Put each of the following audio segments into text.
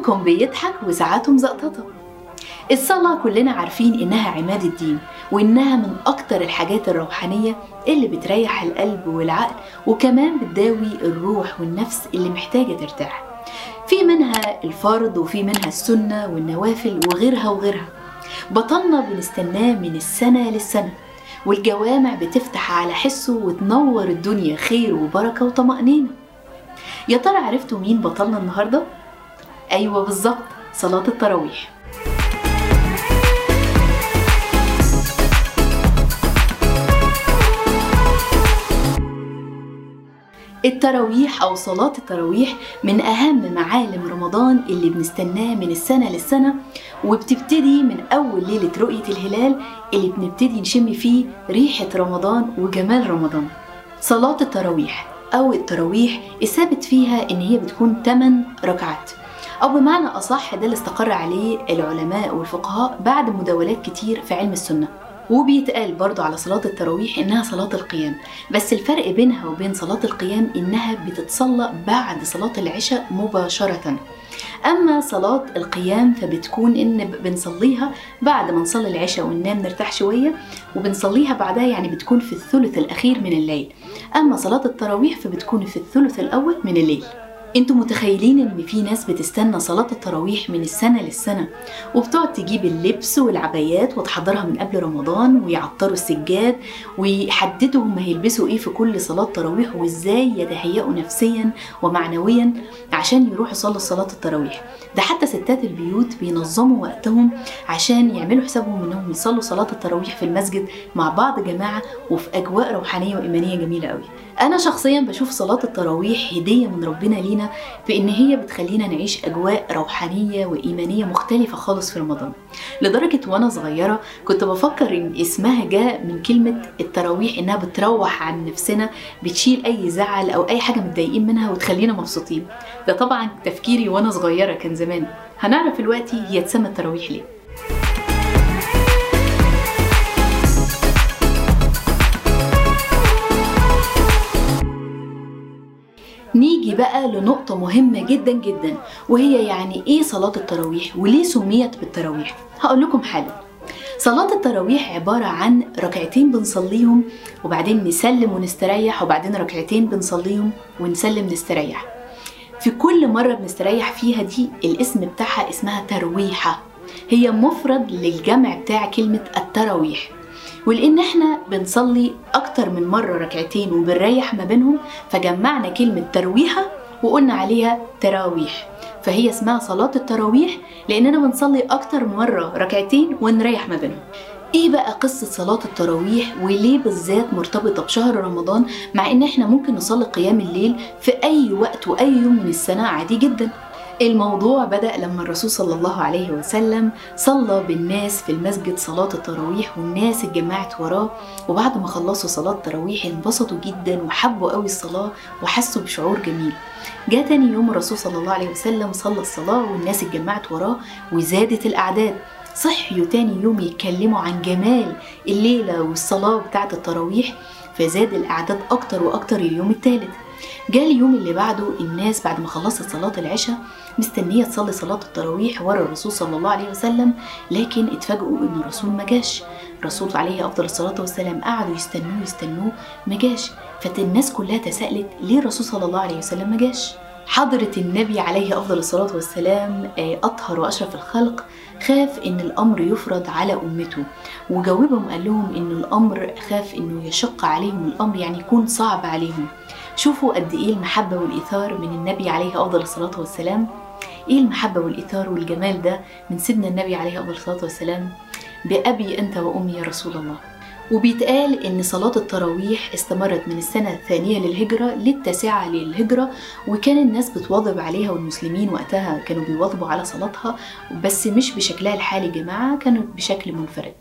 بعضكم بيضحك وساعاتهم زقططة. الصلاة كلنا عارفين إنها عماد الدين وإنها من أكتر الحاجات الروحانية اللي بتريح القلب والعقل وكمان بتداوي الروح والنفس اللي محتاجة ترتاح. في منها الفرض وفي منها السنة والنوافل وغيرها وغيرها. بطلنا بنستناه من السنة للسنة والجوامع بتفتح على حسه وتنور الدنيا خير وبركة وطمأنينة. يا ترى عرفتوا مين بطلنا النهاردة؟ أيوة بالظبط. صلاة التراويح. التراويح أو صلاة التراويح من أهم معالم رمضان اللي بنستناه من السنة للسنة وبتبتدي من أول ليلة رؤية الهلال اللي بنبتدي نشم فيه ريحة رمضان وجمال رمضان. صلاة التراويح أو التراويح الثابت فيها إن هي بتكون 8 ركعات. أو بمعنى أصح ده اللي استقر عليه العلماء والفقهاء بعد مداولات كتير في علم السنة. وبيتقال برضو على صلاة التراويح إنها صلاة القيام. بس الفرق بينها وبين صلاة القيام إنها بتتصلى بعد صلاة العشاء مباشرة. أما صلاة القيام فبتكون إن بنصليها بعد ما نصلي العشاء وننام نرتاح شوية وبنصليها بعدها يعني بتكون في الثلث الأخير من الليل. أما صلاة التراويح فبتكون في الثلث الأول من الليل. أنتوا متخيلين ان في ناس بتستنى صلاة التراويح من السنة للسنة وبتقعد تجيب اللبس والعبايات وتحضرها من قبل رمضان ويعطروا السجاد ويحددوا هم هيلبسوا إيه في كل صلاة تراويح وازاي يتهيئوا نفسيا ومعنويا عشان يروحوا يصلوا صلاة التراويح. ده حتى ستات البيوت بينظموا وقتهم عشان يعملوا حسابهم انهم يصلوا صلاة التراويح في المسجد مع بعض جماعة وفي أجواء روحانية وإيمانية جميلة قوي. أنا شخصيا بشوف صلاة التراويح هدية من ربنا لينا بإن هي بتخلينا نعيش أجواء روحانية وإيمانية مختلفة خالص في رمضان. لدرجة وأنا صغيرة كنت بفكر إن اسمها جاء من كلمة التراويح إنها بتروح عن نفسنا بتشيل أي زعل أو أي حاجة متضايقين منها وتخلينا مبسوطين. ده طبعا تفكيري وأنا صغيرة كان زمان. هنعرف دلوقتي هي تسمى التراويح ليه. بقى لنقطة مهمة جدا جدا وهي يعني إيه صلاة التراويح؟ وليه سميت بالتراويح؟ هقول لكم حالا صلاة التراويح عبارة عن ركعتين بنصليهم وبعدين نسلم ونستريح وبعدين ركعتين بنصليهم ونسلم نستريح. في كل مرة بنستريح فيها دي الاسم بتاعها اسمها ترويحة. هي مفرد للجمع بتاع كلمة التراويح. ولان إحنا بنصلي أكتر من مرة ركعتين وبنريح ما بينهم فجمعنا كلمة ترويحة وقلنا عليها تراويح. فهي اسمها صلاة التراويح لأننا بنصلي أكتر من مرة ركعتين ونريح ما بينهم. إيه بقى قصة صلاة التراويح وليه بالذات مرتبطة بشهر رمضان مع ان إحنا ممكن نصلي قيام الليل في اي وقت واي يوم من السنة؟ عادي جدا. الموضوع بدأ لما الرسول صلى الله عليه وسلم صلى بالناس في المسجد صلاة التراويح والناس اتجمعت وراه وبعد ما خلصوا صلاة التراويح انبسطوا جدا وحبوا قوي الصلاة وحسوا بشعور جميل. جاء تاني يوم الرسول صلى الله عليه وسلم صلى الصلاة والناس اتجمعت وراه وزادت الأعداد. صحيوا تاني يوم يتكلموا عن جمال الليلة والصلاة بتاعة التراويح فزاد الأعداد أكتر وأكتر اليوم الثالث جاء اليوم اللي بعده الناس بعد ما خلصت صلاة العشاء مستنية تصلي صلاة التراويح ورا الرسول صلى الله عليه وسلم لكن اتفاجئوا إن الرسول ما جاش. الرسول عليه أفضل الصلاة والسلام قعدوا يستنوه يستنوه ما جاش. فالناس كلها تساءلت ليه الرسول صلى الله عليه وسلم ما جاش؟ حضرة النبي عليه أفضل الصلاة والسلام أطهر وأشرف الخلق خاف إن الأمر يفرض على أمته. وجاوبهم قال لهم إن الأمر خاف إنه يشق عليهم الأمر يعني يكون صعب عليهم. شوفوا قد إيه المحبة والإيثار من النبي عليه أفضل الصلاة والسلام. إيه المحبة والإيثار والجمال ده من سيدنا النبي عليه أفضل الصلاة والسلام؟ بأبي أنت وأمي يا رسول الله. وبيتقال إن صلاة التراويح استمرت من السنة الثانية للهجرة للتاسعة للهجرة وكان الناس بتواظب عليها والمسلمين وقتها كانوا بيواظبوا على صلاتها بس مش بشكلها الحالي جماعة كانوا بشكل منفرد.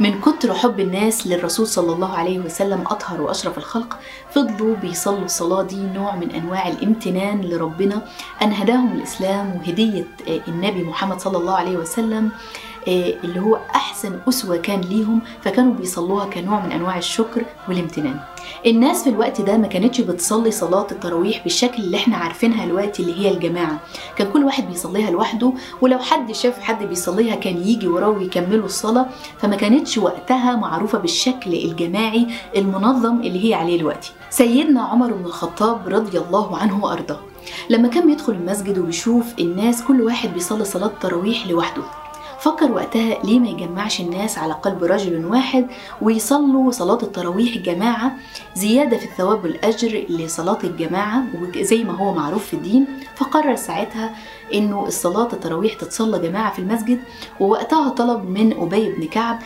من كتر حب الناس للرسول صلى الله عليه وسلم أطهر وأشرف الخلق فضلوا بيصلوا الصلاة دي نوع من أنواع الامتنان لربنا أن هداهم الإسلام وهدية النبي محمد صلى الله عليه وسلم اللي هو أحسن أسوة كان ليهم فكانوا بيصلوها كنوع من أنواع الشكر والامتنان. الناس في الوقت ده ما كانتش بتصلي صلاة التراويح بالشكل اللي إحنا عارفينها دلوقتي اللي هي الجماعة. كان كل واحد بيصليها لوحده ولو حد شاف حد بيصليها كان يجي وراه ويكملوا الصلاة. فما كانتش وقتها معروفة بالشكل الجماعي المنظم اللي هي عليه دلوقتي. سيدنا عمر بن الخطاب رضي الله عنه وأرضاه. لما كان بيدخل المسجد وبيشوف الناس كل واحد بيصلي صلاة التراويح لوحده. فكر وقتها ليه ما يجمعش الناس على قلب رجل واحد ويصلوا صلاة التراويح جماعة زيادة في الثواب والأجر لصلاة الجماعة زي ما هو معروف في الدين. فقرر ساعتها إنه الصلاة التراويح تتصلى جماعة في المسجد ووقتها طلب من أبي بن كعب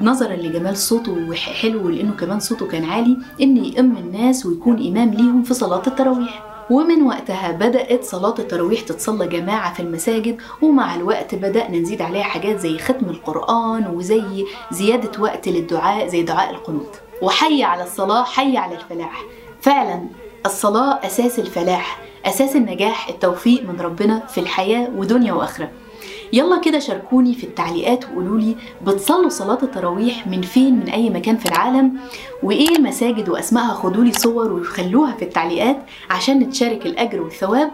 نظرا لجمال صوته حلو ولأنه كمان صوته كان عالي إن يأم الناس ويكون إمام ليهم في صلاة التراويح. ومن وقتها بدأت صلاة التراويح تتصلى جماعة في المساجد ومع الوقت بدأنا نزيد عليها حاجات زي ختم القرآن وزي زيادة وقت للدعاء زي دعاء القنوت. وحي على الصلاة حي على الفلاح. فعلا الصلاة أساس الفلاح أساس النجاح التوفيق من ربنا في الحياة ودنيا وآخرة. يلا كده شاركوني في التعليقات وقولوا لي بتصلوا صلاة التراويح من فين من أي مكان في العالم؟ وإيه المساجد وأسمائها؟ خدوا لي صور وخلوها في التعليقات عشان نتشارك الأجر والثواب.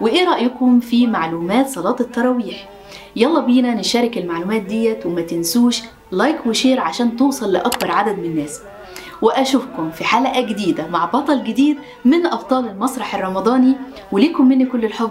وإيه رأيكم في معلومات صلاة التراويح؟ يلا بينا نشارك المعلومات ديت وما تنسوش like و share عشان توصل لأكبر عدد من الناس. وأشوفكم في حلقة جديدة مع بطل جديد من أبطال المسرح الرمضاني. وليكم مني كل الحب.